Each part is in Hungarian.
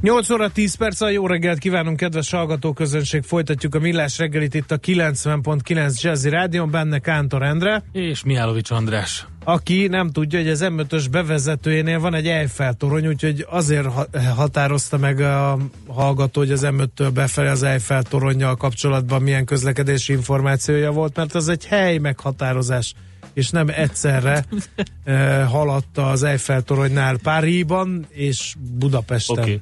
8 óra 10 perc, a jó reggelt kívánunk, kedves hallgatóközönség! Folytatjuk a Millás reggelit itt a 90.9 Jazzy Rádion, benne Kántor Endre. És Mihálovics András. Aki nem tudja, hogy az M5-ös bevezetőjénél van egy Eiffel torony, úgyhogy azért határozta meg a hallgató, hogy az M5-től befelé az Eiffel toronnyal kapcsolatban milyen közlekedési információja volt, mert az egy hely meghatározás és nem egyszerre eh, haladta az Eiffel toronynál Párizsban és Budapesten. Okay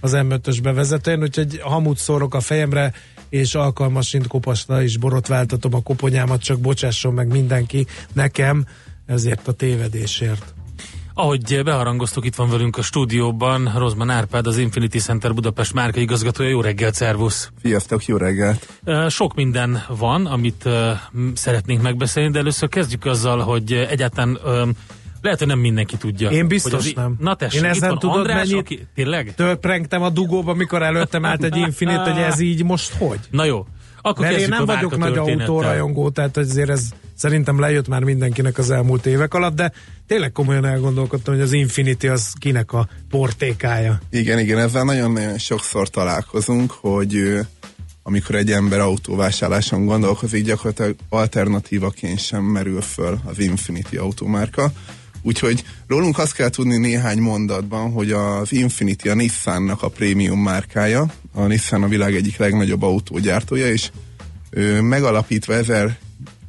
az M5-ös bevezetőn, úgyhogy hamut szórok a fejemre, és alkalmasint kopasra is borotváltatom a koponyámat, csak bocsásson meg mindenki nekem ezért a tévedésért. Ahogy beharangoztuk, itt van velünk a stúdióban Rozman Árpád, az Infinity Center Budapest márka igazgatója. Jó reggelt, szervusz! Sziasztok, jó reggelt! Sok minden van, amit szeretnénk megbeszélni, de először kezdjük azzal, hogy egyáltalán lehet, hogy nem mindenki tudja. Én biztos hogy az, nem. Na tessék, Én ezen tudod András, mennyit aki, tényleg? Tölprengtem a dugóba, mikor előttem állt egy Infinite, hogy ez így most hogy? Na jó. Akkor Mert én nem vagyok nagy autórajongó, tehát azért ez szerintem lejött már mindenkinek az elmúlt évek alatt, de tényleg komolyan elgondolkodtam, hogy az Infinity az kinek a portékája. Igen, igen, ezzel nagyon-nagyon sokszor találkozunk, hogy amikor egy ember autóvásárláson gondolkozik, gyakorlatilag alternatívaként sem merül föl az Infinity automárka. Úgyhogy rólunk azt kell tudni néhány mondatban, hogy az Infinity a Nissannak a prémium márkája. A Nissan a világ egyik legnagyobb autógyártója, és ő megalapítva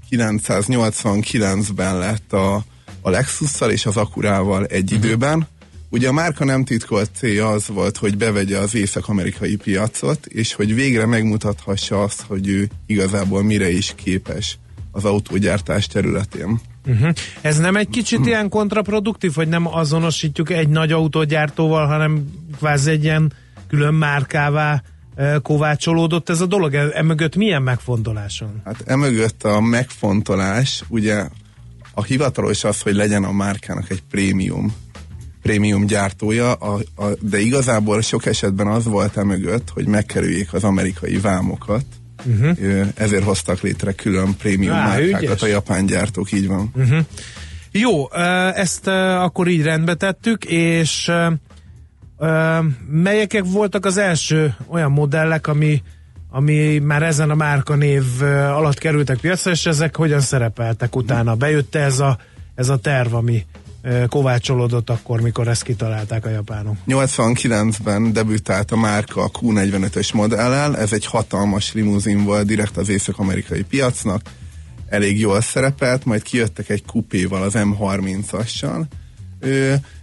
1989-ben lett a, a Lexusszal és az Akurával egy uh-huh. időben. Ugye a márka nem titkolt célja az volt, hogy bevegye az észak-amerikai piacot, és hogy végre megmutathassa azt, hogy ő igazából mire is képes az autógyártás területén. Uh-huh. Ez nem egy kicsit ilyen kontraproduktív, hogy nem azonosítjuk egy nagy autógyártóval, hanem kvázi egy ilyen külön márkává e, kovácsolódott ez a dolog? E, emögött milyen megfontoláson? Hát emögött a megfontolás, ugye a hivatalos az, hogy legyen a márkának egy prémium prémium gyártója, a, a, de igazából sok esetben az volt emögött, hogy megkerüljék az amerikai vámokat, Uh-huh. Ezért hoztak létre külön prémium Á, márkákat ügyes. a japán gyártók, így van. Uh-huh. Jó, ezt akkor így rendbe tettük, és melyek voltak az első olyan modellek, ami, ami már ezen a márka név alatt kerültek piacra, és ezek hogyan szerepeltek utána? Bejött ez a, ez a terv, ami kovácsolódott akkor, mikor ezt kitalálták a japánok. 89-ben debütált a márka a Q45-ös modellel, ez egy hatalmas limuzin volt direkt az észak-amerikai piacnak, elég jól szerepelt, majd kijöttek egy kupéval, az M30-assal.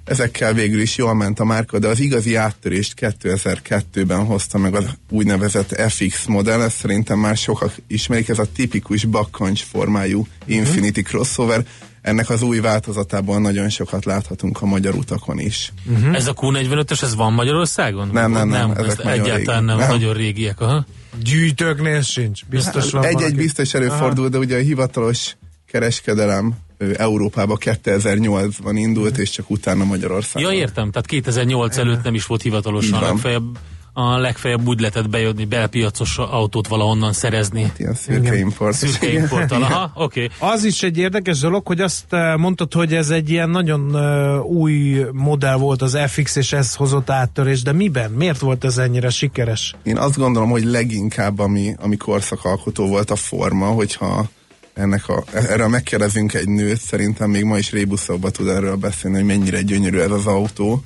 Ezekkel végül is jól ment a márka, de az igazi áttörést 2002-ben hozta meg az úgynevezett FX modell, ez szerintem már sokak ismerik, ez a tipikus bakkancs formájú Infinity crossover, ennek az új változatában nagyon sokat láthatunk a magyar utakon is. Uh-huh. Ez a Q45-ös, ez van Magyarországon? Nem, nem, nem. nem ezek egyáltalán régi. nem, nem, nagyon régiek. Aha. Gyűjtőknél sincs, biztos van Egy-egy biztos előfordul, Aha. de ugye a hivatalos kereskedelem Európába 2008-ban indult, uh-huh. és csak utána Magyarországon. Ja, értem, tehát 2008 előtt nem is volt hivatalosan, legfeljebb a legfeljebb úgy lehetett bejönni, belpiacos autót valahonnan szerezni. Hát ilyen szürke import. Szürke import, aha, oké. Okay. Az is egy érdekes dolog, hogy azt eh, mondtad, hogy ez egy ilyen nagyon uh, új modell volt az FX, és ez hozott áttörés, de miben? Miért volt ez ennyire sikeres? Én azt gondolom, hogy leginkább ami, ami korszakalkotó volt a forma, hogyha ennek a, erről megkérdezünk egy nőt, szerintem még ma is rébuszóba tud erről beszélni, hogy mennyire gyönyörű ez az autó.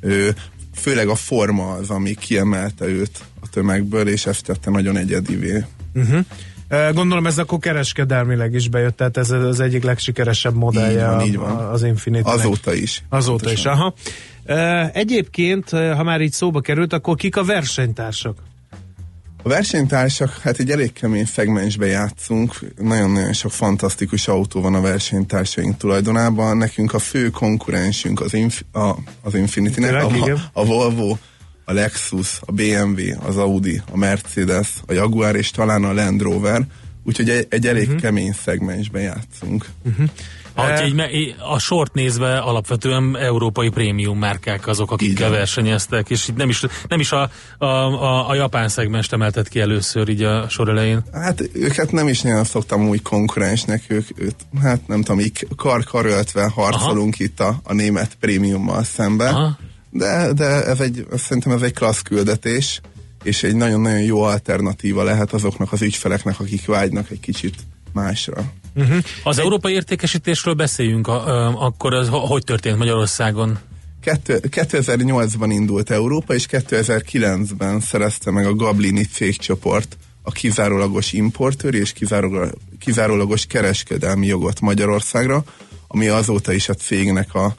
Ő, főleg a forma az, ami kiemelte őt a tömegből, és ezt tette nagyon egyedivé. Uh-huh. Gondolom ez akkor kereskedelmileg is bejött, tehát ez az egyik legsikeresebb modellje így van, így van. az Infinity. Azóta is. Azóta is, aha. Egyébként, ha már így szóba került, akkor kik a versenytársak? A versenytársak, hát egy elég kemény szegmensbe játszunk, nagyon-nagyon sok fantasztikus autó van a versenytársaink tulajdonában. Nekünk a fő konkurensünk az, Inf- a, az Infinity-nek, a, a Volvo, a Lexus, a BMW, az Audi, a Mercedes, a Jaguar és talán a Land Rover. Úgyhogy egy, egy elég uh-huh. kemény szegmensben játszunk. Uh-huh. Ha, egy, a sort nézve alapvetően európai prémium márkák azok, akikkel versenyeztek, és itt nem is, nem is a, a, a, a japán szegmest emeltet ki először így a sor elején. Hát őket nem is nagyon szoktam úgy konkurensnek, ők, ők hát nem tudom, így kar-karöltve harcolunk Aha. itt a, a német prémiummal szemben. Aha. De, de ez egy, szerintem ez egy klassz küldetés, és egy nagyon-nagyon jó alternatíva lehet azoknak az ügyfeleknek, akik vágynak egy kicsit másra. Uh-huh. Az egy... európai értékesítésről beszéljünk, a, a, akkor ez hogy történt Magyarországon? 2008-ban indult Európa, és 2009-ben szerezte meg a Gablini cégcsoport a kizárólagos importőr és kizárólagos kereskedelmi jogot Magyarországra, ami azóta is a cégnek a,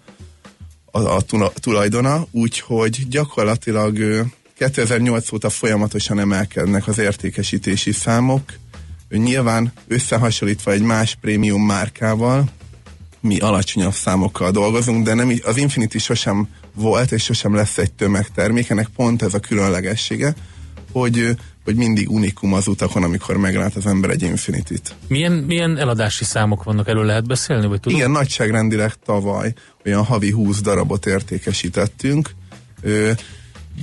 a, a tulajdona, úgyhogy gyakorlatilag 2008 óta folyamatosan emelkednek az értékesítési számok, Nyilván összehasonlítva egy más prémium márkával, mi alacsonyabb számokkal dolgozunk, de nem, az Infinity sosem volt, és sosem lesz egy tömegtermék, ennek pont ez a különlegessége, hogy, hogy mindig unikum az utakon, amikor meglát az ember egy Infinity-t. Milyen, milyen eladási számok vannak, erről lehet beszélni? Vagy tudom? Igen, nagyságrendileg tavaly olyan havi 20 darabot értékesítettünk,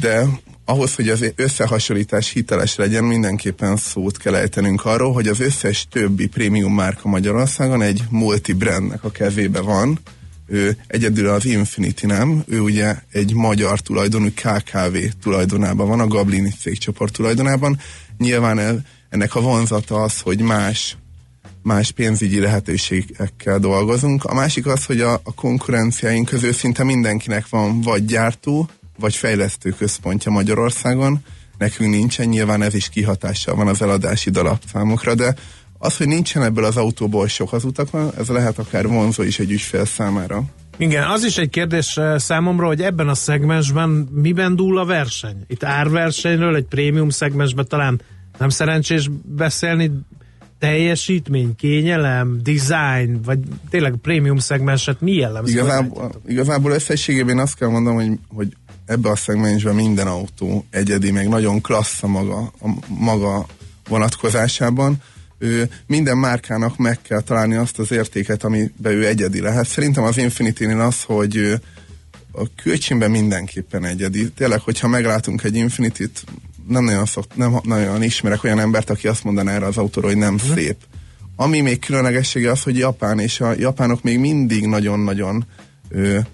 de ahhoz, hogy az összehasonlítás hiteles legyen, mindenképpen szót kell ejtenünk arról, hogy az összes többi prémium márka Magyarországon egy multi-brandnek a kezébe van. Ő egyedül az Infinity nem, ő ugye egy magyar tulajdonú KKV tulajdonában van, a Gablini cégcsoport tulajdonában. Nyilván ennek a vonzata az, hogy más más pénzügyi lehetőségekkel dolgozunk. A másik az, hogy a, a konkurenciáink közül szinte mindenkinek van vagy gyártó, vagy fejlesztő központja Magyarországon. Nekünk nincsen, nyilván ez is kihatással van az eladási dalapszámokra, de az, hogy nincsen ebből az autóból sok az utakon, ez lehet akár vonzó is egy ügyfél számára. Igen, az is egy kérdés eh, számomra, hogy ebben a szegmensben miben dúl a verseny? Itt árversenyről, egy prémium szegmensben talán nem szerencsés beszélni, teljesítmény, kényelem, design, vagy tényleg prémium szegmenset mi jellemző? Igazából, igazából összességében azt kell mondanom, hogy, hogy ebbe a szegmensben minden autó egyedi, meg nagyon klassz a maga, a maga vonatkozásában. Ő, minden márkának meg kell találni azt az értéket, amiben ő egyedi lehet. Szerintem az Infinity-nél az, hogy ő, a kölcsönben mindenképpen egyedi. Tényleg, hogyha meglátunk egy Infinity-t, nem nagyon, szokt, nem nagyon ismerek olyan embert, aki azt mondaná erre az autóról, hogy nem mm. szép. Ami még különlegessége az, hogy Japán, és a japánok még mindig nagyon-nagyon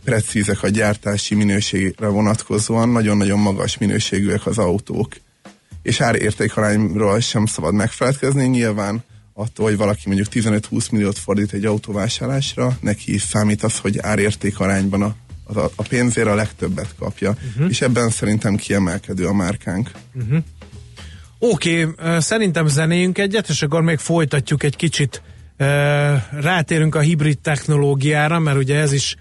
precízek a gyártási minőségre vonatkozóan, nagyon-nagyon magas minőségűek az autók. És árértékarányról sem szabad megfelelkezni, nyilván attól, hogy valaki mondjuk 15-20 milliót fordít egy autóvásárlásra, neki számít az, hogy árértékarányban a, a, a pénzért a legtöbbet kapja. Uh-huh. És ebben szerintem kiemelkedő a márkánk. Uh-huh. Oké, okay, szerintem zenéjünk egyet, és akkor még folytatjuk egy kicsit. Rátérünk a hibrid technológiára, mert ugye ez is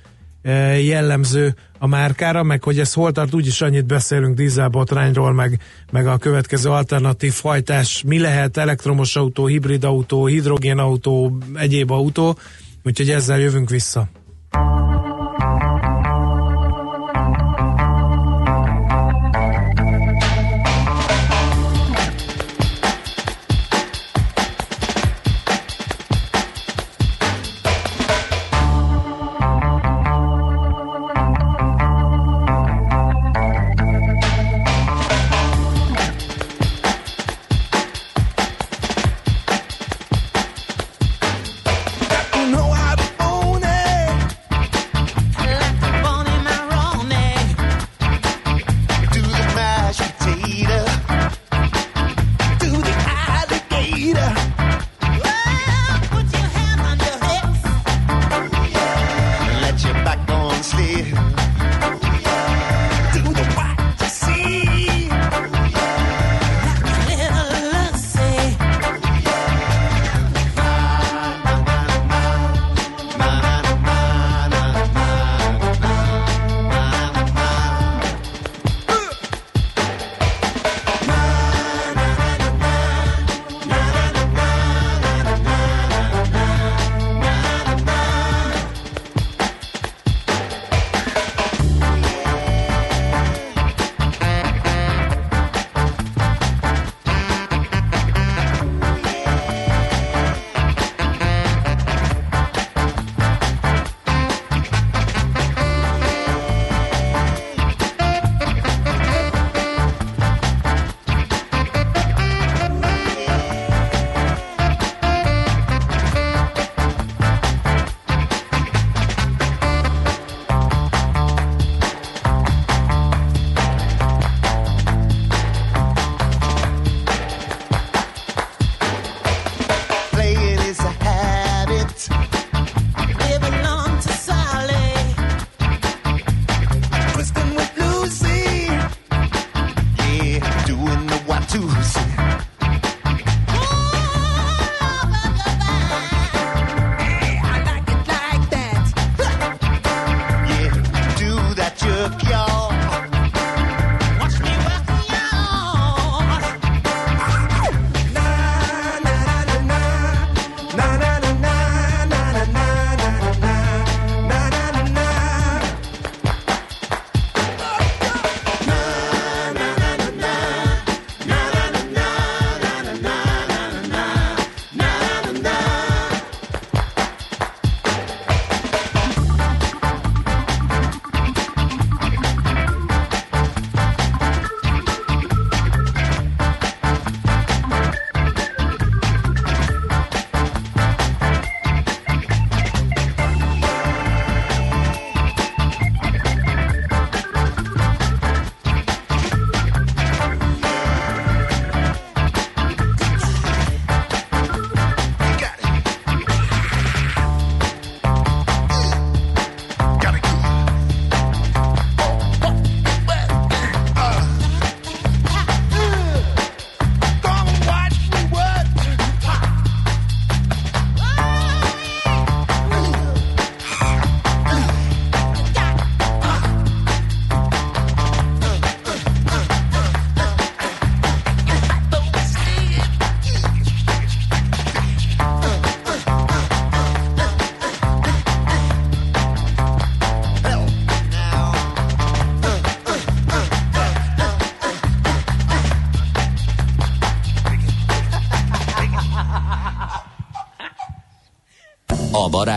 jellemző a márkára, meg hogy ez hol tart, úgyis annyit beszélünk dízelbotrányról, meg, meg a következő alternatív fajtás, mi lehet? Elektromos autó, hibrid autó, hidrogénautó, egyéb autó, úgyhogy ezzel jövünk vissza.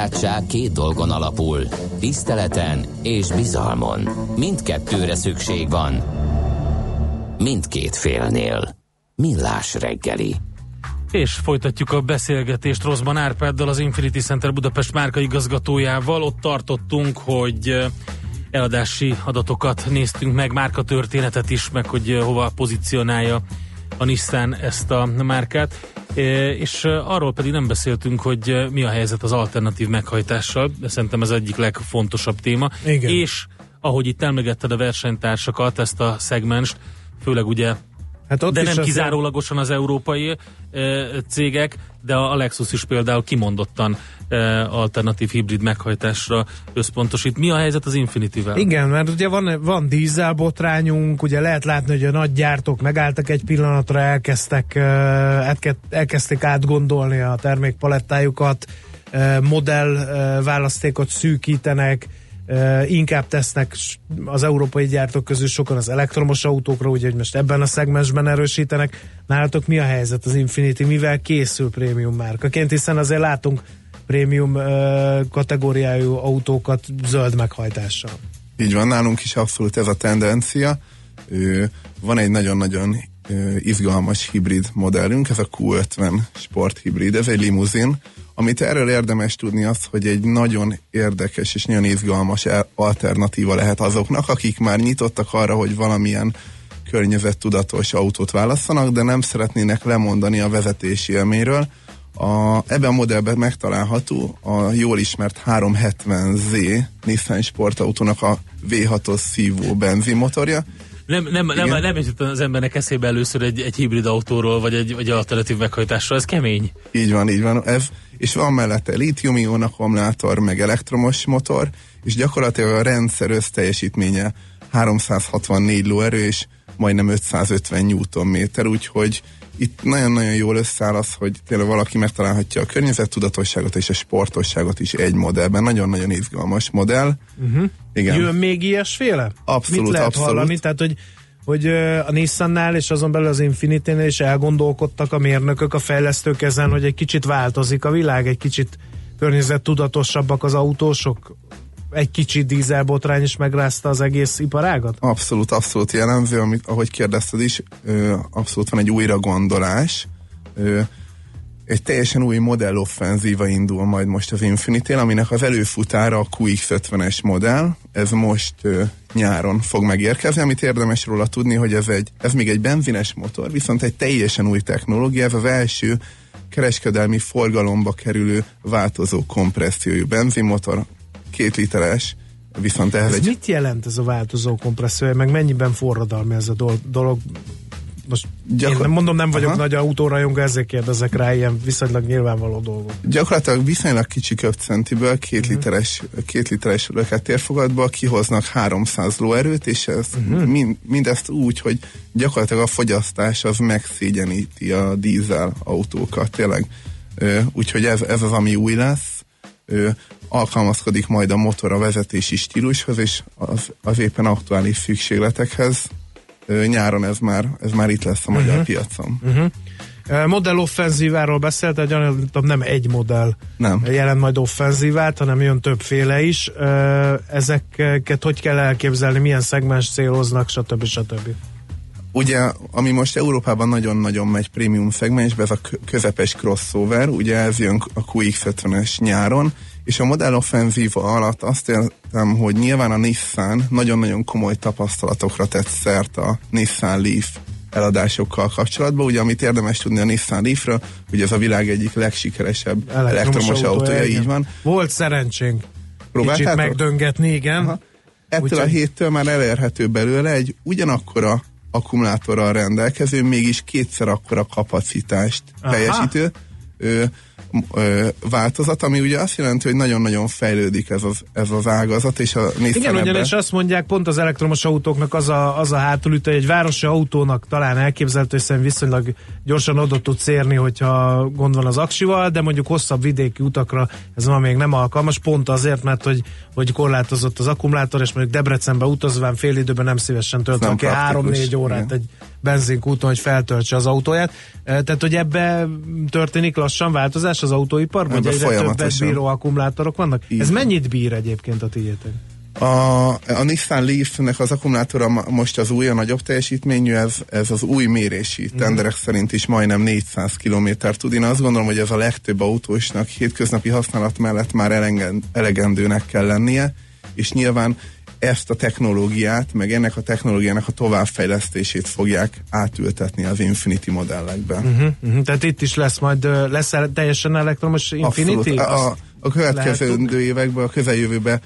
Barátság két dolgon alapul, tiszteleten és bizalmon. Mindkettőre szükség van. Mindkét félnél. Millás reggeli. És folytatjuk a beszélgetést Rosszban Árpáddal, az Infinity Center Budapest márka igazgatójával. Ott tartottunk, hogy eladási adatokat néztünk meg, márka történetet is, meg hogy hova pozícionálja a Nissan ezt a márkát. És arról pedig nem beszéltünk, hogy mi a helyzet az alternatív meghajtással, de szerintem ez egyik legfontosabb téma. Igen. És ahogy itt emlegetted a versenytársakat, ezt a szegmenst, főleg ugye Hát ott de nem kizárólagosan az európai e, cégek, de a Lexus is például kimondottan e, alternatív hibrid meghajtásra összpontosít. Mi a helyzet az Infinity-vel? Igen, mert ugye van, van dízelbotrányunk, ugye lehet látni, hogy a nagy gyártók megálltak egy pillanatra, elkezdtek, elke- elkezdték átgondolni a termékpalettájukat, modell választékot szűkítenek, inkább tesznek az európai gyártók közül sokan az elektromos autókra, ugye, hogy most ebben a szegmensben erősítenek. Nálatok mi a helyzet az Infinity, mivel készül prémium márkaként, hiszen azért látunk prémium kategóriájú autókat zöld meghajtással. Így van, nálunk is abszolút ez a tendencia. Van egy nagyon-nagyon izgalmas hibrid modellünk, ez a Q50 Sport Hibrid, ez egy limuzin. Amit erről érdemes tudni az, hogy egy nagyon érdekes és nagyon izgalmas alternatíva lehet azoknak, akik már nyitottak arra, hogy valamilyen környezettudatos autót válasszanak, de nem szeretnének lemondani a vezetési élményről. A, ebben a modellben megtalálható a jól ismert 370Z Nissan sportautónak a V6-os szívó benzinmotorja. Nem, nem, nem, Igen. nem jutott az embernek eszébe először egy, egy hibrid autóról, vagy egy, vagy alternatív meghajtásról. Ez kemény. Így van, így van. Ez, és van mellette lítium-ion akkumulátor, meg elektromos motor, és gyakorlatilag a rendszer összteljesítménye 364 lóerő, és majdnem 550 Nm, úgyhogy itt nagyon-nagyon jól összeáll az, hogy tényleg valaki megtalálhatja a környezettudatosságot és a sportosságot is egy modellben. Nagyon-nagyon izgalmas modell. Uh-huh. Igen. Jön még ilyesféle? Abszolút, Mit lehet abszolút. hallani? Tehát, hogy, hogy a Nissannál és azon belül az Infinity-nél is elgondolkodtak a mérnökök, a fejlesztők ezen, hogy egy kicsit változik a világ, egy kicsit környezettudatosabbak az autósok, egy kicsi dízelbotrány is megrázta az egész iparágat? Abszolút, abszolút jellemző, amit, ahogy kérdezted is, ö, abszolút van egy újra gondolás. Ö, egy teljesen új modelloffenzíva indul majd most az infinity aminek az előfutára a QX50-es modell. Ez most ö, nyáron fog megérkezni, amit érdemes róla tudni, hogy ez, egy, ez még egy benzines motor, viszont egy teljesen új technológia, ez az első kereskedelmi forgalomba kerülő változó kompressziójú benzinmotor, két literes, viszont ehhez Ez egy mit jelent ez a változó kompresszor, meg mennyiben forradalmi ez a dol- dolog? Most Gyakor- én nem mondom, nem vagyok Aha. nagy autórajongó, ezért kérdezek rá ilyen viszonylag nyilvánvaló dolgok. Gyakorlatilag viszonylag kicsi köpcentiből két literes, két literes lökettérfogatba kihoznak 300 lóerőt, és ez Mhm. mind, mindezt úgy, hogy gyakorlatilag a fogyasztás az megszégyeníti a dízel autókat, tényleg. Úgyhogy ez, ez az, ami új lesz. Ö, alkalmazkodik majd a motor a vezetési stílushoz, és az, az éppen aktuális szükségletekhez. Nyáron ez már, ez már itt lesz a magyar Mhm. piacon. Uh, Modell offenzíváról beszélt, de gyanítom nem egy modell Nem. jelent majd offenzívát, hanem jön többféle is. Ezeket hogy kell elképzelni, milyen szegmens céloznak, stb. stb. Ugye, ami most Európában nagyon-nagyon megy prémium szegmensbe, ez a kö- közepes crossover, ugye ez jön a QX50-es nyáron, és a modell offenzíva alatt azt értem, hogy nyilván a Nissan nagyon-nagyon komoly tapasztalatokra tett szert a Nissan Leaf eladásokkal kapcsolatban. Ugye, amit érdemes tudni a Nissan Leafről, hogy ez a világ egyik legsikeresebb elektromos, autója, igen. így van. Volt szerencsénk kicsit Próbáltátok? megdöngetni, igen. Aha. Ettől Úgyhogy- a héttől már elérhető belőle egy ugyanakkora akkumulátorral rendelkező, mégis kétszer akkora kapacitást Aha. teljesítő ö, ö, változat, ami ugye azt jelenti, hogy nagyon-nagyon fejlődik ez az, ez az ágazat, és a Igen, ugyanis azt mondják, pont az elektromos autóknak az a, az a hátulütő, egy városi autónak talán elképzelhető, hiszen viszonylag gyorsan oda tudsz érni, hogyha gond van az aksival, de mondjuk hosszabb vidéki utakra ez ma még nem alkalmas, pont azért, mert hogy, hogy korlátozott az akkumulátor, és mondjuk Debrecenbe utazván fél időben nem szívesen töltöm nem ki három-négy órát igen. egy benzinkúton, hogy feltöltse az autóját. Tehát, hogy ebbe történik lassan változás az autóiparban, hogy egyre többet bíró akkumulátorok vannak. Igen. Ez mennyit bír egyébként a tiétek? A, a Nissan Leaf-nek az akkumulátora most az új, a nagyobb teljesítményű, ez, ez az új mérési mm. tenderek szerint is majdnem 400 km tud. Én azt gondolom, hogy ez a legtöbb autósnak hétköznapi használat mellett már elegendőnek kell lennie, és nyilván ezt a technológiát, meg ennek a technológiának a továbbfejlesztését fogják átültetni az Infinity modellekbe. Uh-huh, uh-huh. Tehát itt is lesz majd, lesz teljesen elektromos Infinity? Abszolút. A, a következő években, a közeljövőben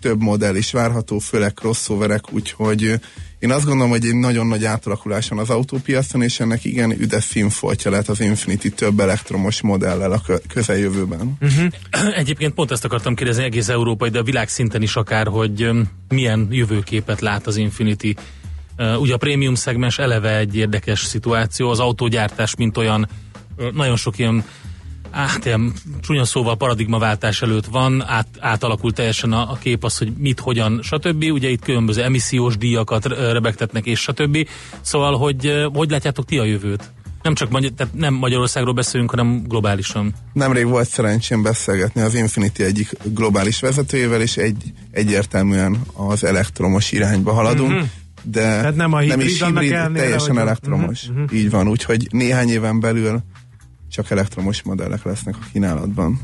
több modell is várható, főleg crossoverek, úgyhogy én azt gondolom, hogy egy nagyon nagy átalakulás van az autópiacon, és ennek igen üdes színfoltja lehet az Infinity több elektromos modellel a közeljövőben. Uh-huh. Egyébként pont ezt akartam kérdezni egész európai, de a világszinten is akár, hogy milyen jövőképet lát az Infinity. Ugye a prémium szegmens eleve egy érdekes szituáció, az autógyártás mint olyan nagyon sok ilyen hát ilyen csúnya szóval paradigmaváltás előtt van, át, átalakult teljesen a, a kép az, hogy mit, hogyan, stb. Ugye itt különböző emissziós díjakat rebegtetnek, és stb. Szóval, hogy hogy látjátok ti a jövőt? Nem csak Magyar, tehát nem Magyarországról beszélünk, hanem globálisan. Nemrég volt szerencsém beszélgetni az Infinity egyik globális vezetőjével, és egy, egyértelműen az elektromos irányba haladunk. Mm-hmm de Tehát nem, a hibrid, nem is hibrid, teljesen elektromos. Uh-huh, uh-huh. Így van, úgyhogy néhány éven belül csak elektromos modellek lesznek a kínálatban.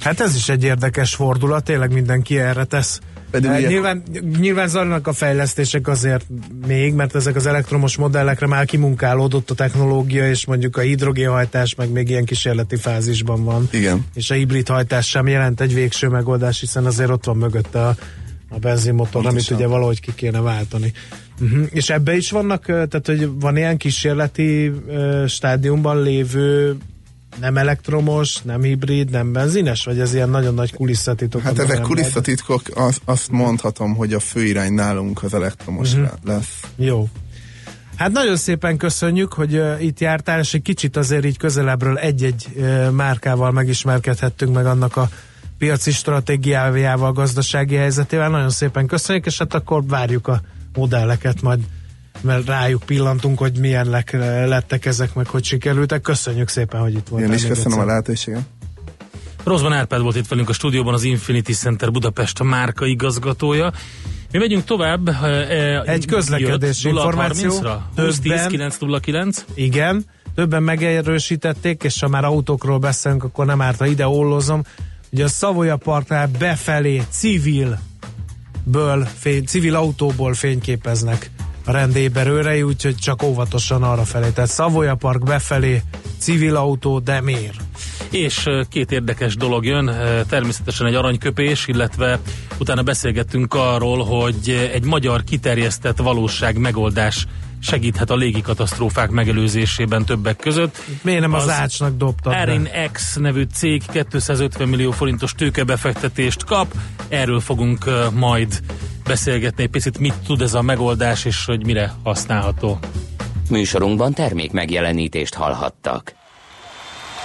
Hát ez is egy érdekes fordulat, tényleg mindenki erre tesz. Pedig ugye... nyilván, nyilván zajlanak a fejlesztések azért még, mert ezek az elektromos modellekre már kimunkálódott a technológia, és mondjuk a hidrogénhajtás meg még ilyen kísérleti fázisban van. Igen. És a hibrid hajtás sem jelent egy végső megoldás, hiszen azért ott van mögötte a, a benzinmotor, amit ugye valahogy ki kéne váltani. Uh-huh. És ebbe is vannak, tehát hogy van ilyen kísérleti uh, stádiumban lévő nem elektromos, nem hibrid, nem benzines, vagy ez ilyen nagyon nagy kulisszatitok? Hát ezek kulisszatitkok, az, azt mondhatom, hogy a fő irány nálunk az elektromos uh-huh. lesz. Jó. Hát nagyon szépen köszönjük, hogy uh, itt jártál, és egy kicsit azért így közelebbről egy-egy uh, márkával megismerkedhettünk meg annak a piaci stratégiájával, gazdasági helyzetével. Nagyon szépen köszönjük, és hát akkor várjuk a modelleket, majd mert rájuk pillantunk, hogy milyen lettek ezek, meg hogy sikerültek. Köszönjük szépen, hogy itt voltál. Én is köszönöm egyszer. a lehetőséget. Rozban Árpád volt itt velünk a stúdióban, az Infinity Center Budapest a márka igazgatója. Mi megyünk tovább. E, Egy közlekedési információ. 20 Igen, többen megerősítették, és ha már autókról beszélünk, akkor nem árt, ha ide ollozom. Ugye a Szavoya Parknál befelé civil ből, fény, civil autóból fényképeznek a rendéberőrei, úgyhogy csak óvatosan arra felé. Tehát Szavoya Park befelé, civil autó, de miért? És két érdekes dolog jön, természetesen egy aranyköpés, illetve utána beszélgettünk arról, hogy egy magyar kiterjesztett valóság megoldás segíthet a légikatasztrófák megelőzésében többek között. Miért nem az, az ácsnak dobtad Erin X nevű cég 250 millió forintos tőkebefektetést kap, erről fogunk uh, majd beszélgetni egy picit, mit tud ez a megoldás, és hogy mire használható. Műsorunkban termék megjelenítést hallhattak.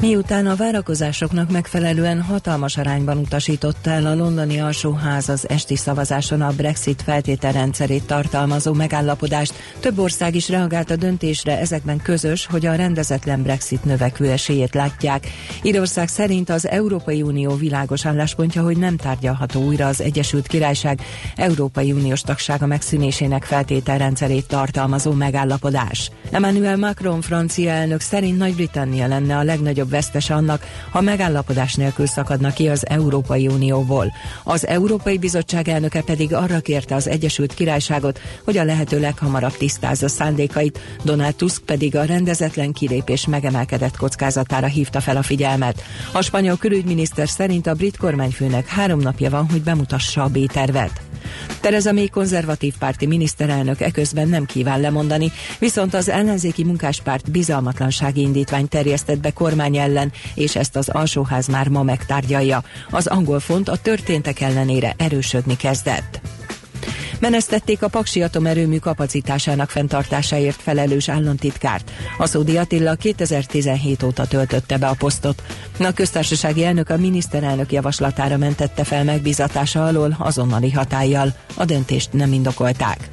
Miután a várakozásoknak megfelelően hatalmas arányban utasította el a londoni alsóház az esti szavazáson a Brexit feltételrendszerét tartalmazó megállapodást, több ország is reagált a döntésre, ezekben közös, hogy a rendezetlen Brexit növekvő esélyét látják. Írország szerint az Európai Unió világos álláspontja, hogy nem tárgyalható újra az Egyesült Királyság Európai Uniós tagsága megszűnésének feltételrendszerét tartalmazó megállapodás. Emmanuel Macron francia elnök szerint Nagy-Britannia lenne a legnagyobb legnagyobb vesztese annak, ha megállapodás nélkül szakadnak ki az Európai Unióból. Az Európai Bizottság elnöke pedig arra kérte az Egyesült Királyságot, hogy a lehető leghamarabb tisztázza szándékait, Donald Tusk pedig a rendezetlen kilépés megemelkedett kockázatára hívta fel a figyelmet. A spanyol külügyminiszter szerint a brit kormányfőnek három napja van, hogy bemutassa a B-tervet. Tereza May konzervatív párti miniszterelnök eközben nem kíván lemondani, viszont az ellenzéki munkáspárt bizalmatlansági indítvány terjesztett be kormány ellen, és ezt az alsóház már ma megtárgyalja. Az angol font a történtek ellenére erősödni kezdett. Menesztették a Paksi atomerőmű kapacitásának fenntartásáért felelős államtitkárt. Aszódi Attila 2017 óta töltötte be a posztot. A köztársasági elnök a miniszterelnök javaslatára mentette fel megbízatása alól azonnali hatállyal. A döntést nem indokolták.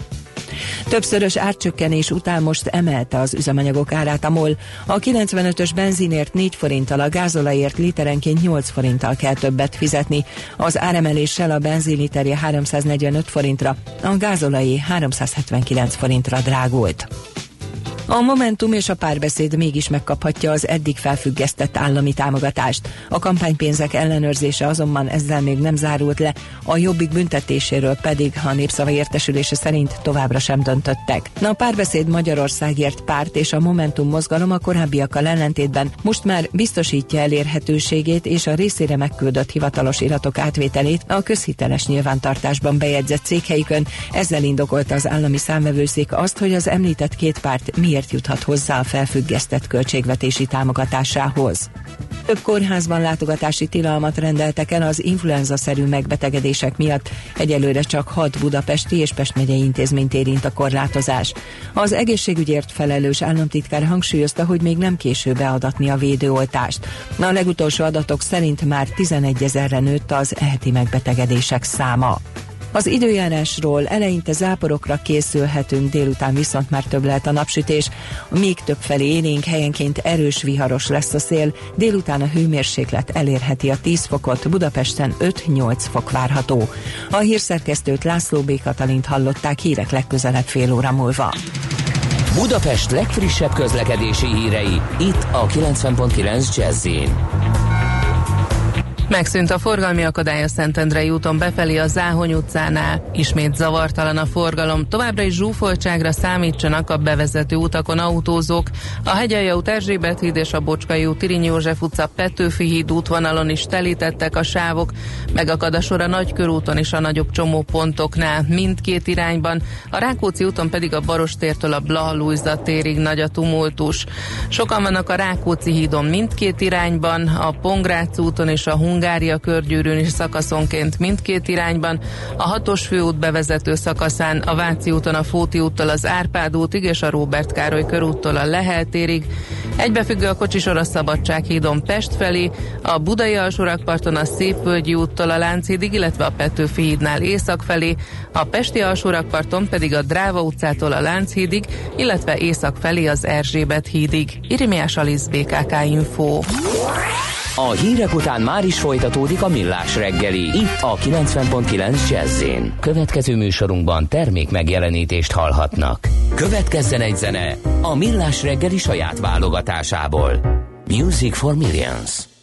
Többszörös árcsökkenés után most emelte az üzemanyagok árát a MOL. A 95-ös benzinért 4 forinttal, a gázolajért literenként 8 forinttal kell többet fizetni. Az áremeléssel a benzin literje 345 forintra, a gázolajé 379 forintra drágult. A Momentum és a párbeszéd mégis megkaphatja az eddig felfüggesztett állami támogatást. A kampánypénzek ellenőrzése azonban ezzel még nem zárult le, a jobbik büntetéséről pedig a népszava értesülése szerint továbbra sem döntöttek. Na a párbeszéd Magyarországért párt és a Momentum mozgalom a korábbiakkal ellentétben most már biztosítja elérhetőségét és a részére megküldött hivatalos iratok átvételét a közhiteles nyilvántartásban bejegyzett céghelyükön. Ezzel indokolta az állami számvevőszék azt, hogy az említett két párt mi miért juthat hozzá a felfüggesztett költségvetési támogatásához. Több kórházban látogatási tilalmat rendeltek el az influenza-szerű megbetegedések miatt. Egyelőre csak hat budapesti és Pest megyei intézményt érint a korlátozás. Az egészségügyért felelős államtitkár hangsúlyozta, hogy még nem késő beadatni a védőoltást. A legutolsó adatok szerint már 11 ezerre nőtt az eheti megbetegedések száma. Az időjárásról eleinte záporokra készülhetünk, délután viszont már több lehet a napsütés. Még több felé élénk helyenként erős viharos lesz a szél, délután a hőmérséklet elérheti a 10 fokot, Budapesten 5-8 fok várható. A hírszerkesztőt László B. Katalint hallották hírek legközelebb fél óra múlva. Budapest legfrissebb közlekedési hírei, itt a 90.9 jazz Megszűnt a forgalmi akadály a Szentendrei úton befelé a Záhony utcánál. Ismét zavartalan a forgalom. Továbbra is zsúfoltságra számítsanak a bevezető utakon autózók. A Hegyalja út Erzsébet híd és a Bocskai út Tirinyi József utca Petőfi híd útvonalon is telítettek a sávok. Megakad a sor a Nagykörúton és a nagyobb csomópontoknál mindkét irányban. A Rákóczi úton pedig a Barostértől a Blaha térig nagy a tumultus. Sokan vannak a Rákóczi hídon mindkét irányban, a Pongrác úton és a Hun Hungária körgyűrűn is szakaszonként mindkét irányban, a hatos főút bevezető szakaszán, a Váci úton a Fóti úttal az Árpád útig és a Róbert Károly körúttól a Lehel térig, egybefüggő a kocsisor a Szabadsághídon Pest felé, a Budai alsórakparton a Szépvölgyi úttól a Lánchídig, illetve a Petőfi hídnál észak felé, a Pesti alsórakparton pedig a Dráva utcától a Lánchídig, illetve észak felé az Erzsébet hídig. Irimiás Alisz BKK Info. A hírek után már is folytatódik a millás reggeli. Itt a 90.9 jazz Következő műsorunkban termék megjelenítést hallhatnak. Következzen egy zene a millás reggeli saját válogatásából. Music for Millions.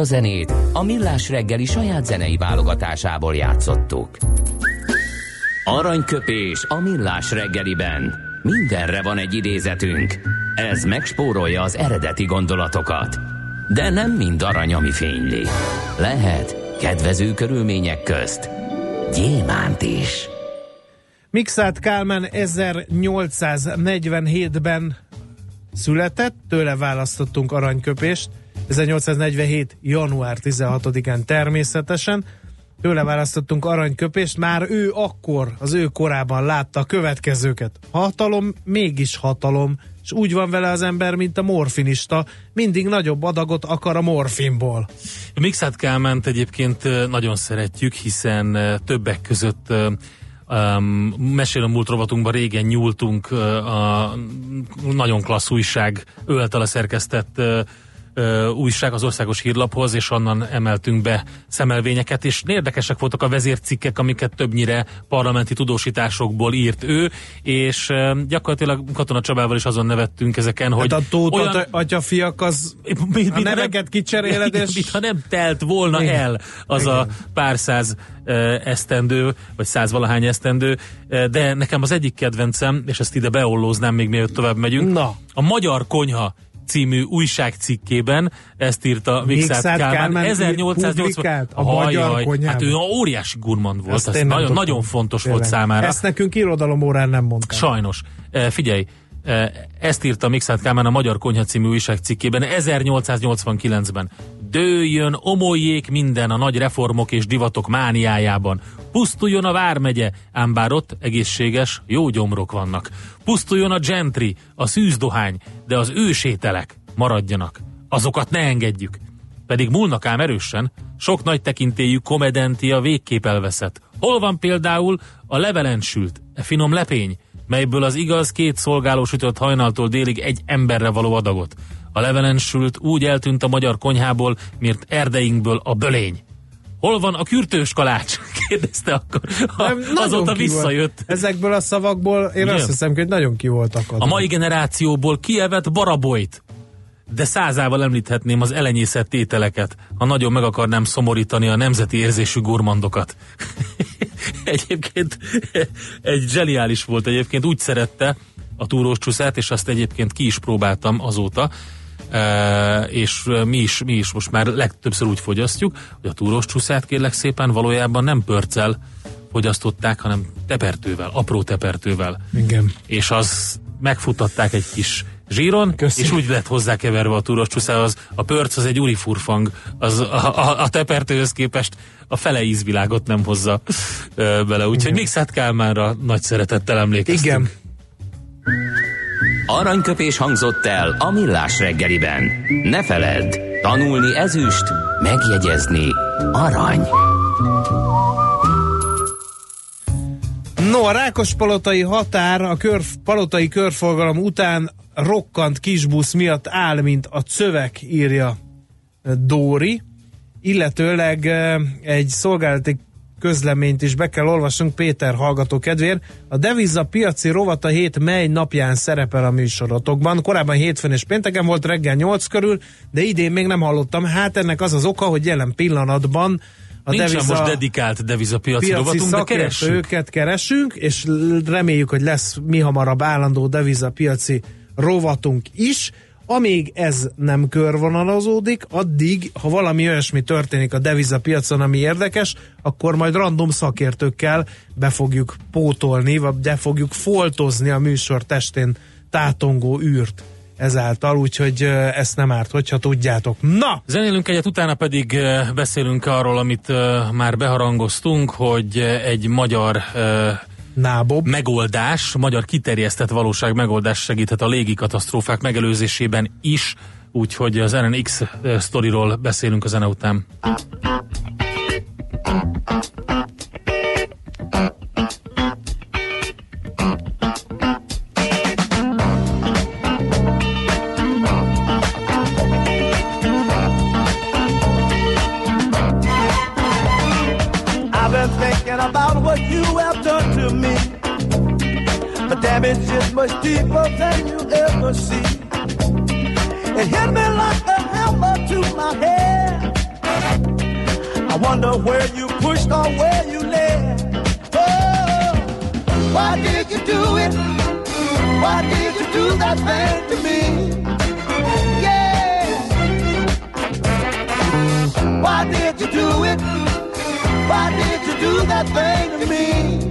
A zenét a Millás reggeli saját zenei válogatásából játszottuk. Aranyköpés a Millás reggeliben. Mindenre van egy idézetünk. Ez megspórolja az eredeti gondolatokat. De nem mind arany, ami fényli. Lehet kedvező körülmények közt gyémánt is. Mixát Kálmán 1847-ben született, tőle választottunk aranyköpést, 1847. január 16-án természetesen, tőle választottunk aranyköpést, már ő akkor, az ő korában látta a következőket. Hatalom, mégis hatalom, és úgy van vele az ember, mint a morfinista, mindig nagyobb adagot akar a morfinból. Mixát Kálmánt egyébként nagyon szeretjük, hiszen többek között um, mesél a múlt rovatunkban régen nyúltunk uh, a nagyon klassz újság öltele szerkesztett uh, újság az országos hírlaphoz, és onnan emeltünk be szemelvényeket, és érdekesek voltak a vezércikkek, amiket többnyire parlamenti tudósításokból írt ő, és gyakorlatilag Katona Csabával is azon nevettünk ezeken, hogy... Hát a tót olyan... atyafiak az mi, a neveket kicseréled, és... Mit, ha nem telt volna Igen. el az Igen. a pár száz esztendő, vagy száz valahány esztendő, de nekem az egyik kedvencem, és ezt ide beollóznám még mielőtt tovább megyünk, Na. a Magyar Konyha című újságcikkében, ezt írta Mixát Kálmán, Kálmán 1880 a magyar konyhában. Hát ő óriási gurmand volt, ez nagyon, nagyon fontos Tényleg. volt számára. Ezt nekünk irodalom órán nem mondták. Sajnos. E, figyelj, ezt írta Mixát Kálmán a Magyar Konyha című újságcikkében 1889-ben. Dőjön, omoljék minden a nagy reformok és divatok mániájában. Pusztuljon a Vármegye, ám bár ott egészséges, jó gyomrok vannak. Pusztuljon a gentry, a szűzdohány, de az ősételek maradjanak. Azokat ne engedjük. Pedig múlnak ám erősen, sok nagy tekintélyű komedentia végképp elveszett. Hol van például a levelensült, e finom lepény, melyből az igaz két szolgáló sütött hajnaltól délig egy emberre való adagot. A levelensült úgy eltűnt a magyar konyhából, miért erdeinkből a bölény. Hol van a kürtős kalács? Kérdezte akkor. Ha azóta visszajött. Volt. Ezekből a szavakból én Ugye? azt hiszem, hogy nagyon ki voltak. A mai generációból kievet barabolyt. De százával említhetném az elenyészett ételeket, ha nagyon meg akarnám szomorítani a nemzeti érzésű gurmandokat. egyébként egy zseniális volt egyébként, úgy szerette a túrós csúszát, és azt egyébként ki is próbáltam azóta, e, és mi is, mi is most már legtöbbször úgy fogyasztjuk, hogy a túrós csúszát kérlek szépen valójában nem pörccel fogyasztották, hanem tepertővel, apró tepertővel. Igen. És az megfutatták egy kis zsíron, Köszi. és úgy lett hozzákeverve a túros csúszához. A pörc az egy urifurfang, az a, a, a tepertőhöz képest a fele ízvilágot nem hozza ö, bele. Úgyhogy még Szát Kálmánra nagy szeretettel emlékeztünk. Igen. Aranyköpés hangzott el a millás reggeliben. Ne feledd, tanulni ezüst, megjegyezni arany. No, a Rákospalotai határ a kör, palotai körforgalom után rokkant kisbusz miatt áll, mint a cövek, írja Dóri. Illetőleg egy szolgálati közleményt is be kell olvasnunk Péter hallgató kedvéért. A deviza piaci rovata hét mely napján szerepel a műsorotokban. Korábban hétfőn és pénteken volt reggel 8 körül, de idén még nem hallottam. Hát ennek az az oka, hogy jelen pillanatban a Nincs deviza, most dedikált devizapiaci piaci rovatunk, de keresünk. Őket keresünk, és reméljük, hogy lesz mi hamarabb állandó devizapiaci rovatunk is. Amíg ez nem körvonalazódik, addig, ha valami olyasmi történik a devizapiacon, ami érdekes, akkor majd random szakértőkkel be fogjuk pótolni, vagy be fogjuk foltozni a műsor testén tátongó űrt ezáltal, úgyhogy ezt nem árt, hogyha tudjátok. Na! Zenélünk egyet, utána pedig beszélünk arról, amit már beharangoztunk, hogy egy magyar Nábob. megoldás, magyar kiterjesztett valóság megoldás segíthet a légi katasztrófák megelőzésében is, úgyhogy az RNX sztoriról beszélünk a zene után. about what you have done damage is much deeper than you ever see. It hit me like a hammer to my head. I wonder where you pushed or where you led. Oh, why did you do it? Why did you do that thing to me? Yeah. Why did you do it? Why did you do that thing to me?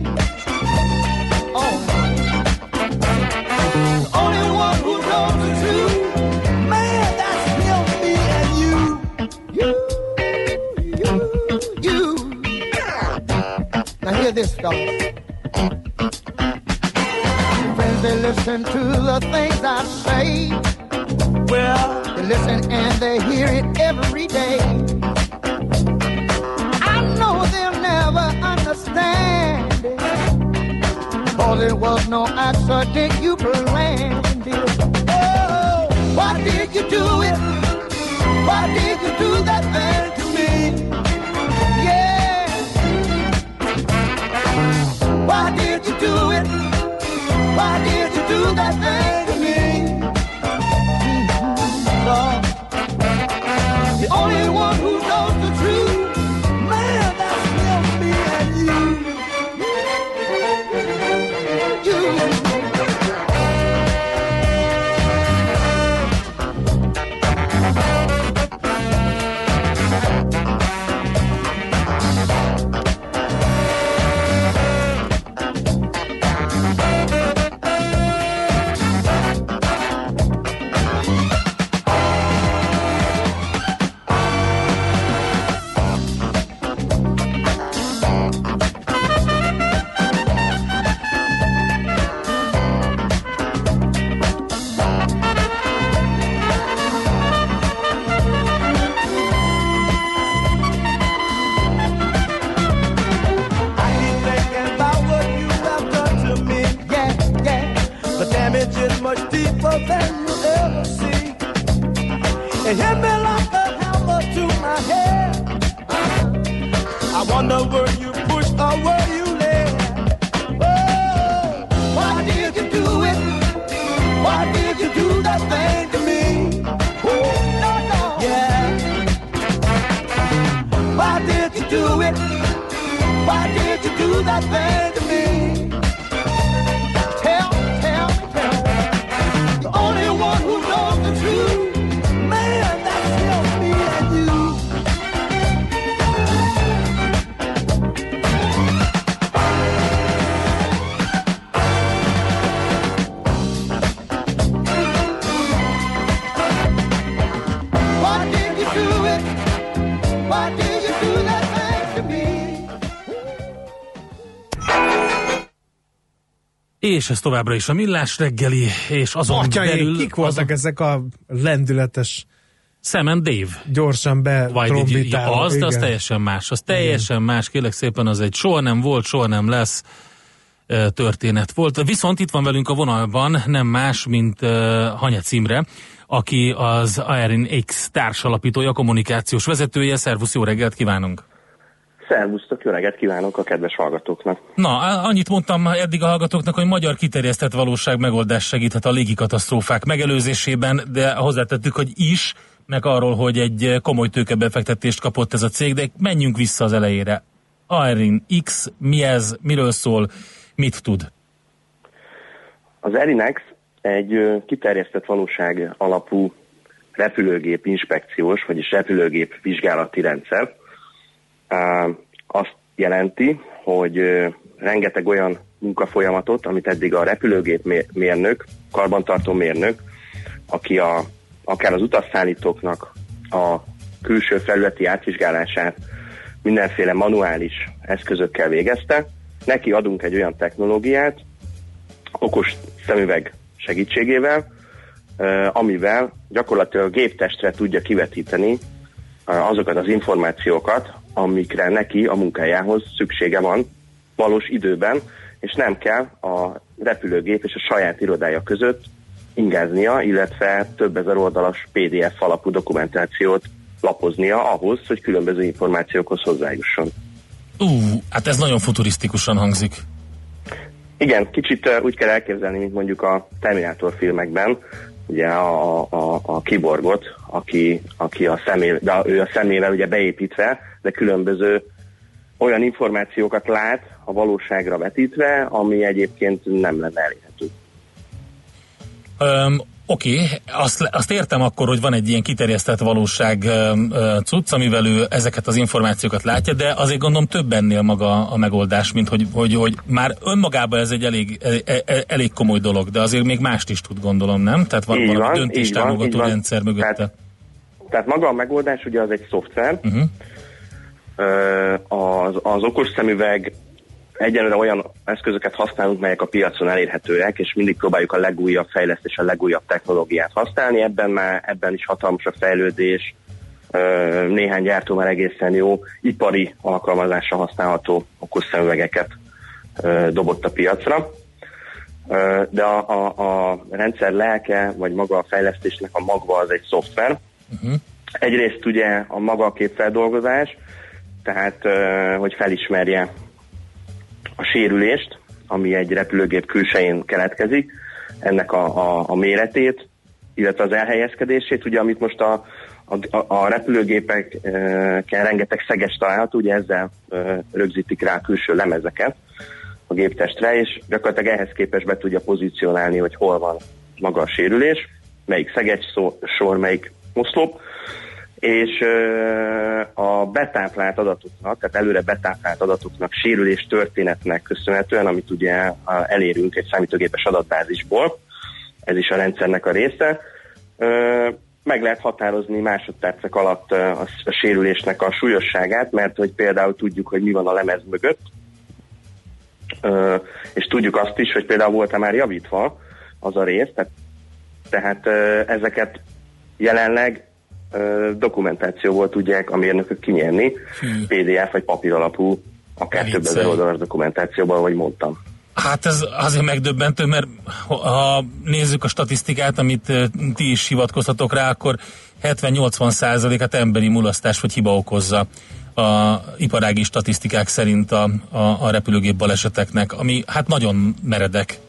This, fellas. Friends, they listen to the things I say. Well, they listen and they hear it every day. I know they'll never understand it. Cause it was no accident you planned it. Oh, why did you do it? Why did you do that thing Why did you do it? Why did you do that thing It hit me like a hammer to my head. I wonder were you pushed or were you led? Oh, why did you do it? Why did you do that thing to me? Ooh, no, no. Yeah. Why did you do it? Why did you do that thing És ez továbbra is a millás reggeli, és azon Atyaik, belül kik voltak ezek a lendületes, Sam and Dave. gyorsan Vagy egy, betrombitáló? az, de az igen. teljesen más. Az teljesen más, kérlek szépen, az egy soha nem volt, soha nem lesz történet volt. Viszont itt van velünk a vonalban nem más, mint uh, Hanya Cimre, aki az Aerin X társalapítója, kommunikációs vezetője. Szervusz, jó reggelt kívánunk! Szervusztok, jó reggelt kívánok a kedves hallgatóknak. Na, annyit mondtam eddig a hallgatóknak, hogy magyar kiterjesztett valóság megoldás segíthet a légikatasztrófák megelőzésében, de hozzátettük, hogy is, meg arról, hogy egy komoly tőkebefektetést kapott ez a cég, de menjünk vissza az elejére. Aerin X, mi ez, miről szól, mit tud? Az Erinex egy kiterjesztett valóság alapú repülőgép inspekciós, vagyis repülőgép vizsgálati rendszer. Azt jelenti, hogy rengeteg olyan munkafolyamatot, amit eddig a repülőgép mé- mérnök, karbantartó mérnök, aki a, akár az utasszállítóknak a külső felületi átvizsgálását mindenféle manuális eszközökkel végezte, neki adunk egy olyan technológiát, okos szemüveg segítségével, amivel gyakorlatilag a géptestre tudja kivetíteni azokat az információkat, amikre neki a munkájához szüksége van valós időben, és nem kell a repülőgép és a saját irodája között ingáznia, illetve több ezer oldalas PDF alapú dokumentációt lapoznia ahhoz, hogy különböző információkhoz hozzájusson. Ú, hát ez nagyon futurisztikusan hangzik. Igen, kicsit uh, úgy kell elképzelni, mint mondjuk a Terminátor filmekben, ugye a, a, a, a kiborgot, aki, aki a szemével, de ő a szemével ugye beépítve de különböző olyan információkat lát a valóságra vetítve, ami egyébként nem lenne elérhető. Um, Oké, okay, azt, azt értem akkor, hogy van egy ilyen kiterjesztett valóság cucc, amivel ő ezeket az információkat látja, de azért gondolom több ennél maga a megoldás, mint hogy, hogy, hogy már önmagában ez egy elég, e, e, elég komoly dolog, de azért még mást is tud gondolom, nem? Tehát van így valami van, döntéstámogató van, rendszer mögötte. Tehát, tehát maga a megoldás ugye az egy szoftver, uh-huh. Az, az okos szemüveg egyelőre olyan eszközöket használunk, melyek a piacon elérhetőek, és mindig próbáljuk a legújabb fejlesztés, a legújabb technológiát használni. Ebben már ebben is hatalmas a fejlődés, néhány gyártó már egészen jó ipari alkalmazásra használható okos szemüvegeket dobott a piacra. De a, a, a rendszer lelke, vagy maga a fejlesztésnek a magva az egy szoftver. Uh-huh. Egyrészt ugye a maga a képfeldolgozás, tehát hogy felismerje a sérülést, ami egy repülőgép külsején keletkezik, ennek a, a, a méretét, illetve az elhelyezkedését, ugye amit most a, a, a repülőgépeken rengeteg szeges található, ugye ezzel rögzítik rá külső lemezeket a géptestre, és gyakorlatilag ehhez képest be tudja pozícionálni, hogy hol van maga a sérülés, melyik szeges sor, melyik oszlop, és a betáplált adatoknak, tehát előre betáplált adatoknak, sérülés történetnek köszönhetően, amit ugye elérünk egy számítógépes adatbázisból, ez is a rendszernek a része, meg lehet határozni másodpercek alatt a sérülésnek a súlyosságát, mert hogy például tudjuk, hogy mi van a lemez mögött, és tudjuk azt is, hogy például volt-e már javítva az a rész, tehát, tehát ezeket jelenleg dokumentációból tudják a mérnökök kinyerni, hmm. PDF vagy papír alapú, akár több ezer oldalas dokumentációban, vagy mondtam. Hát ez azért megdöbbentő, mert ha nézzük a statisztikát, amit ti is hivatkozhatok rá, akkor 70-80 százalékát emberi mulasztás vagy hiba okozza a iparági statisztikák szerint a, a, a repülőgép baleseteknek, ami hát nagyon meredek.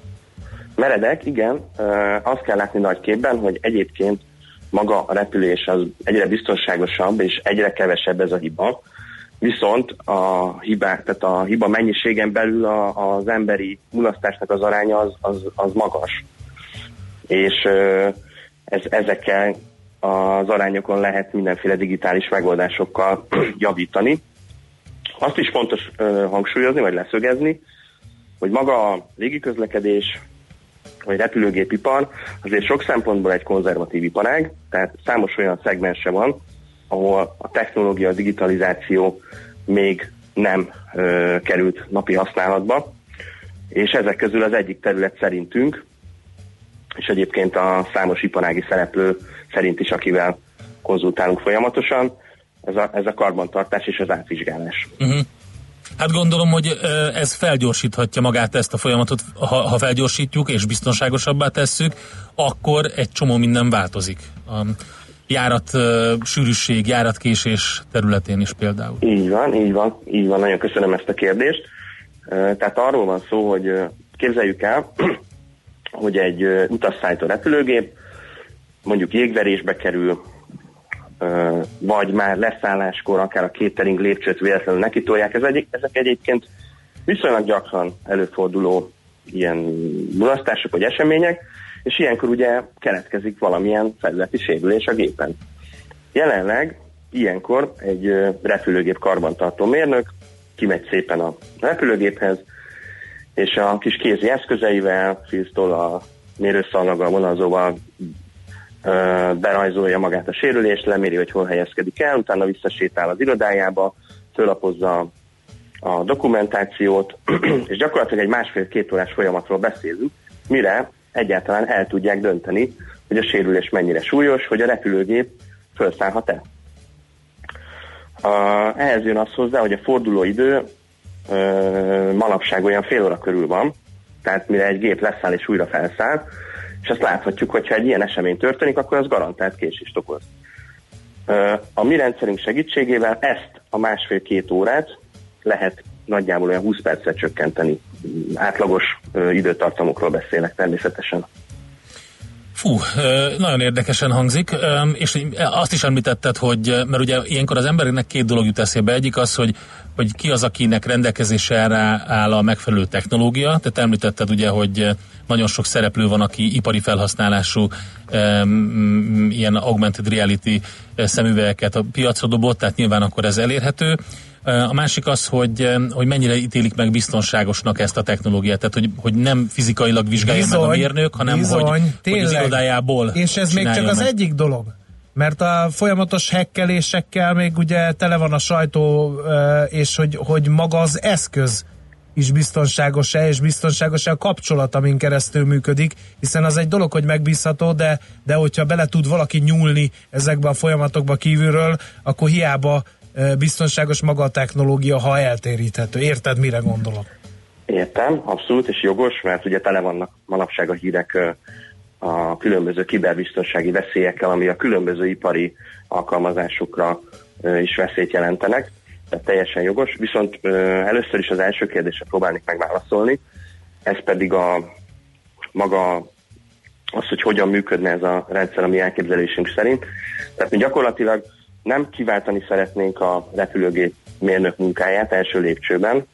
Meredek, igen. Azt kell látni nagy képben, hogy egyébként maga a repülés az egyre biztonságosabb, és egyre kevesebb ez a hiba. Viszont a hibák, tehát a hiba mennyiségen belül a, az emberi mulasztásnak az aránya az, az, az magas. És ez, ezekkel az arányokon lehet mindenféle digitális megoldásokkal javítani. Azt is fontos hangsúlyozni, vagy leszögezni, hogy maga a légiközlekedés vagy repülőgépipar azért sok szempontból egy konzervatív iparág, tehát számos olyan szegmense van, ahol a technológia, a digitalizáció még nem ö, került napi használatba, és ezek közül az egyik terület szerintünk, és egyébként a számos iparági szereplő szerint is, akivel konzultálunk folyamatosan, ez a, ez a karbantartás és az átvizsgálás. Uh-huh. Hát gondolom, hogy ez felgyorsíthatja magát ezt a folyamatot, ha, ha felgyorsítjuk és biztonságosabbá tesszük, akkor egy csomó minden változik. A járat sűrűség, járatkésés területén is például. Így van, így van, így van, nagyon köszönöm ezt a kérdést. Tehát arról van szó, hogy képzeljük el, hogy egy utasszállító repülőgép mondjuk jégverésbe kerül, vagy már leszálláskor akár a catering lépcsőt véletlenül nekitolják. Ez egy, ezek egyébként viszonylag gyakran előforduló ilyen mulasztások vagy események, és ilyenkor ugye keletkezik valamilyen felületi sérülés a gépen. Jelenleg ilyenkor egy repülőgép karbantartó mérnök kimegy szépen a repülőgéphez, és a kis kézi eszközeivel, filztól a mérőszalaggal, vonalzóval berajzolja magát a sérülést, leméri, hogy hol helyezkedik el, utána visszasétál az irodájába, fölapozza a dokumentációt, és gyakorlatilag egy másfél-két órás folyamatról beszélünk, mire egyáltalán el tudják dönteni, hogy a sérülés mennyire súlyos, hogy a repülőgép felszállhat-e. Uh, ehhez jön az hozzá, hogy a fordulóidő uh, manapság olyan fél óra körül van, tehát mire egy gép leszáll és újra felszáll, és azt láthatjuk, hogy ha egy ilyen esemény történik, akkor az garantált késést okoz. A mi rendszerünk segítségével ezt a másfél-két órát lehet nagyjából olyan 20 percet csökkenteni. Átlagos időtartamokról beszélek természetesen. Fú, nagyon érdekesen hangzik, és azt is említetted, hogy, mert ugye ilyenkor az embernek két dolog jut eszébe. Egyik az, hogy, hogy ki az, akinek rendelkezésre áll a megfelelő technológia. Tehát említetted ugye, hogy nagyon sok szereplő van, aki ipari felhasználású ilyen augmented reality szemüvegeket a piacra dobott, tehát nyilván akkor ez elérhető. A másik az, hogy, hogy mennyire ítélik meg biztonságosnak ezt a technológiát, tehát hogy, hogy nem fizikailag vizsgálja bizony, meg a mérnök, hanem bizony, hogy, hogy az irodájából És ez még csak meg. az egyik dolog. Mert a folyamatos hekkelésekkel még ugye tele van a sajtó, és hogy, hogy maga az eszköz is biztonságos-e, és biztonságos-e a kapcsolat, amin keresztül működik, hiszen az egy dolog, hogy megbízható, de, de hogyha bele tud valaki nyúlni ezekbe a folyamatokba kívülről, akkor hiába biztonságos maga a technológia, ha eltéríthető. Érted, mire gondolok? Értem, abszolút, és jogos, mert ugye tele vannak manapság a hírek a különböző kiberbiztonsági veszélyekkel, ami a különböző ipari alkalmazásokra is veszélyt jelentenek. Tehát teljesen jogos. Viszont először is az első kérdésre próbálnék megválaszolni. Ez pedig a maga az, hogy hogyan működne ez a rendszer a mi elképzelésünk szerint. Tehát mi gyakorlatilag nem kiváltani szeretnénk a repülőgép mérnök munkáját első lépcsőben,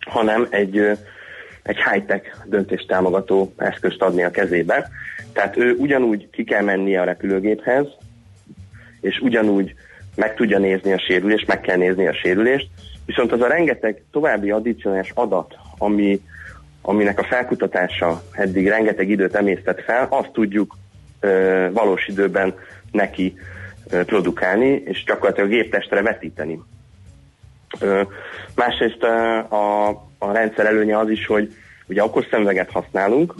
hanem egy, egy high-tech döntést támogató eszközt adni a kezébe. Tehát ő ugyanúgy ki kell mennie a repülőgéphez, és ugyanúgy meg tudja nézni a sérülést, meg kell nézni a sérülést, viszont az a rengeteg további addicionális adat, ami, aminek a felkutatása eddig rengeteg időt emésztett fel, azt tudjuk ö, valós időben neki produkálni, és gyakorlatilag a géptestre vetíteni. Másrészt a, a rendszer előnye az is, hogy ugye akkor szemüveget használunk,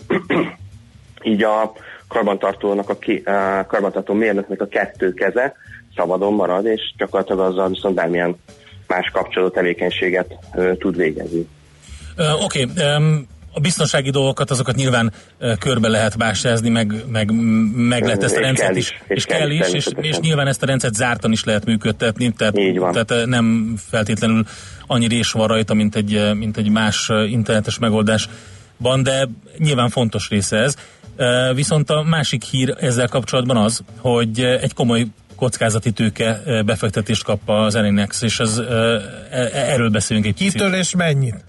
így a karbantartónak a, ké, a karbantartó mérnöknek a kettő keze szabadon marad, és gyakorlatilag azzal viszont bármilyen más kapcsoló tevékenységet ö, tud végezni. Oké, okay, um, a biztonsági dolgokat, azokat nyilván körbe lehet básázni, meg, meg, meg lehet ezt a rendszert is, és, és kell is, és, és nyilván ezt a rendszert zártan is lehet működtetni, tehát, tehát nem feltétlenül annyi rés van rajta, mint egy, mint egy más internetes megoldásban, de nyilván fontos része ez. Viszont a másik hír ezzel kapcsolatban az, hogy egy komoly kockázati tőke befektetést kap az Elinex, és az, e, erről beszélünk egy Kitől picit. és mennyit?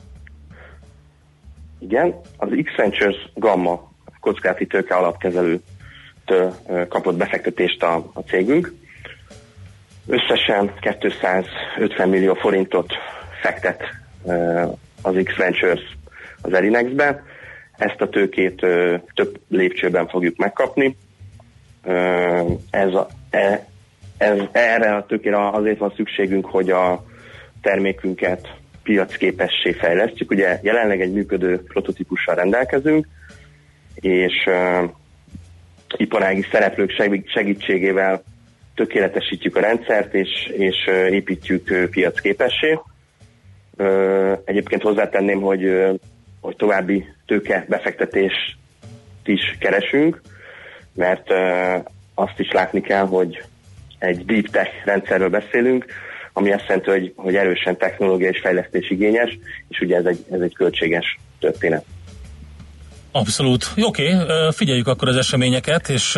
Igen, az X-Ventures Gamma kockázati tőke alapkezelőtől kapott befektetést a, a cégünk. Összesen 250 millió forintot fektet az X-Ventures az Elinexbe. Ezt a tőkét több lépcsőben fogjuk megkapni. Ez a, e, ez, erre a tőkére azért van szükségünk, hogy a termékünket piacképessé fejlesztjük. Ugye jelenleg egy működő prototípussal rendelkezünk, és uh, iparági szereplők segítségével tökéletesítjük a rendszert, és, és uh, építjük uh, piacképessé. Uh, egyébként hozzátenném, hogy, uh, hogy további tőke befektetést is keresünk, mert uh, azt is látni kell, hogy egy deep tech rendszerről beszélünk, ami azt jelenti, hogy, hogy erősen technológia és fejlesztés igényes, és ugye ez egy, ez egy költséges történet. Abszolút. Oké, okay, figyeljük akkor az eseményeket, és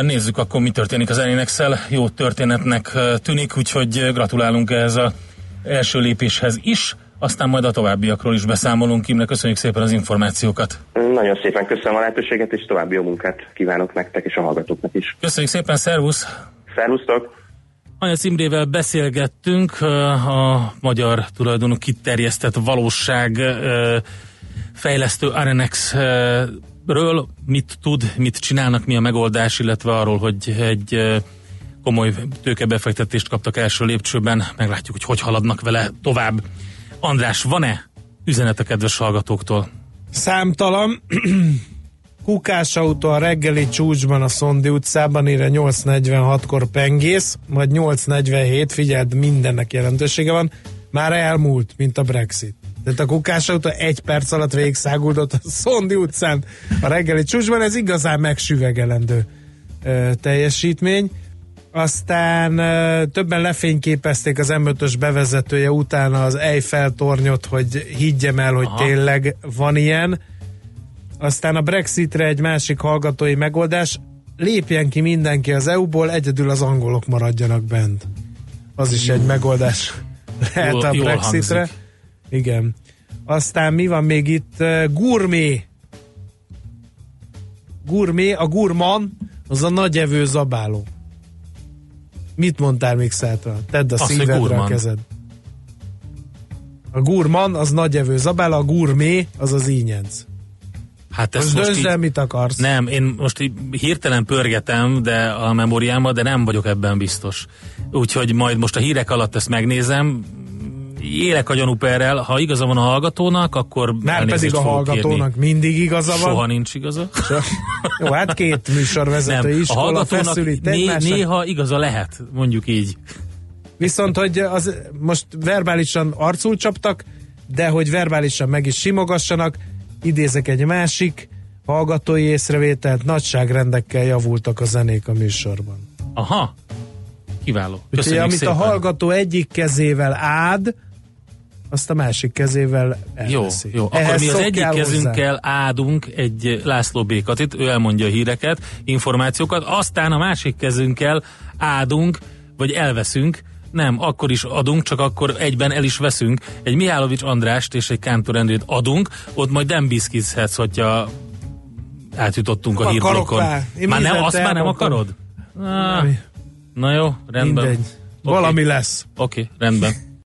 nézzük akkor, mi történik az Elinexel. Jó történetnek tűnik, úgyhogy gratulálunk ehhez az első lépéshez is, aztán majd a továbbiakról is beszámolunk. Imre, köszönjük szépen az információkat. Nagyon szépen köszönöm a lehetőséget, és további jó munkát kívánok nektek és a hallgatóknak is. Köszönjük szépen, szervusz! Szervusztok! Anya Imrével beszélgettünk a magyar tulajdonú kiterjesztett valóság fejlesztő Arenex-ről, mit tud, mit csinálnak, mi a megoldás, illetve arról, hogy egy komoly tőkebefektetést kaptak első lépcsőben, meglátjuk, hogy hogy haladnak vele tovább. András, van-e üzenet a kedves hallgatóktól? Számtalan. Kukásautó a reggeli csúcsban a Szondi utcában, ére 8.46-kor pengész, majd 8.47, figyeld, mindennek jelentősége van, már elmúlt, mint a Brexit. Tehát a kukásautó egy perc alatt végigszáguldott a Szondi utcán a reggeli csúcsban, ez igazán megsüvegelendő ö, teljesítmény. Aztán ö, többen lefényképezték az M5-ös bevezetője utána az Eiffel tornyot, hogy higgyem el, hogy Aha. tényleg van ilyen Aztán a Brexitre egy másik hallgatói megoldás, lépjen ki mindenki az EU-ból, egyedül az angolok maradjanak bent. Az is egy megoldás lehet a Brexitre. hangzik. Igen. Aztán mi van még itt? Gourmet. Gourmet, a gurman, az a nagyevő zabáló. Mit mondtál még Szátra? Tedd a Azt, szívedre a kezed. A gurman az nagyevő zabáló, a gourmet az az ínyenc. Hát ezt Most döntsd el, mit akarsz. nem, én most így hirtelen pörgetem de a memóriámba, de nem vagyok ebben biztos. Úgyhogy majd most a hírek alatt ezt megnézem, élek a gyanúperrel, ha igaza van a hallgatónak, akkor Már pedig a hallgatónak kérni. mindig igaza van. Soha nincs igaza. Jó, hát két műsorvezető Nem, a iskola hallgatónak né- néha igaza lehet, mondjuk így. Viszont, hogy az most verbálisan arcul csaptak, de hogy verbálisan meg is simogassanak, idézek egy másik hallgatói észrevételt, nagyságrendekkel javultak a zenék a műsorban. Aha, kiváló. Úgyhogy Köszönjük amit szépen. a hallgató egyik kezével ád, azt a másik kezével Jó, elveszi. jó. Akkor Ehhez mi az egyik szokjál hozzá. kezünkkel áldunk egy László Békatit, ő elmondja a híreket, információkat, aztán a másik kezünkkel áldunk, vagy elveszünk, nem, akkor is adunk, csak akkor egyben el is veszünk. Egy Mihálovics Andrást és egy Kántor Endrét adunk, ott majd nem bizkizhetsz, hogyha átjutottunk a Nem akarok hírblokkon. már. Nem, azt már nem akarod? Nem, na jó, rendben. Mindegy. Oké. Valami lesz. Oké, rendben.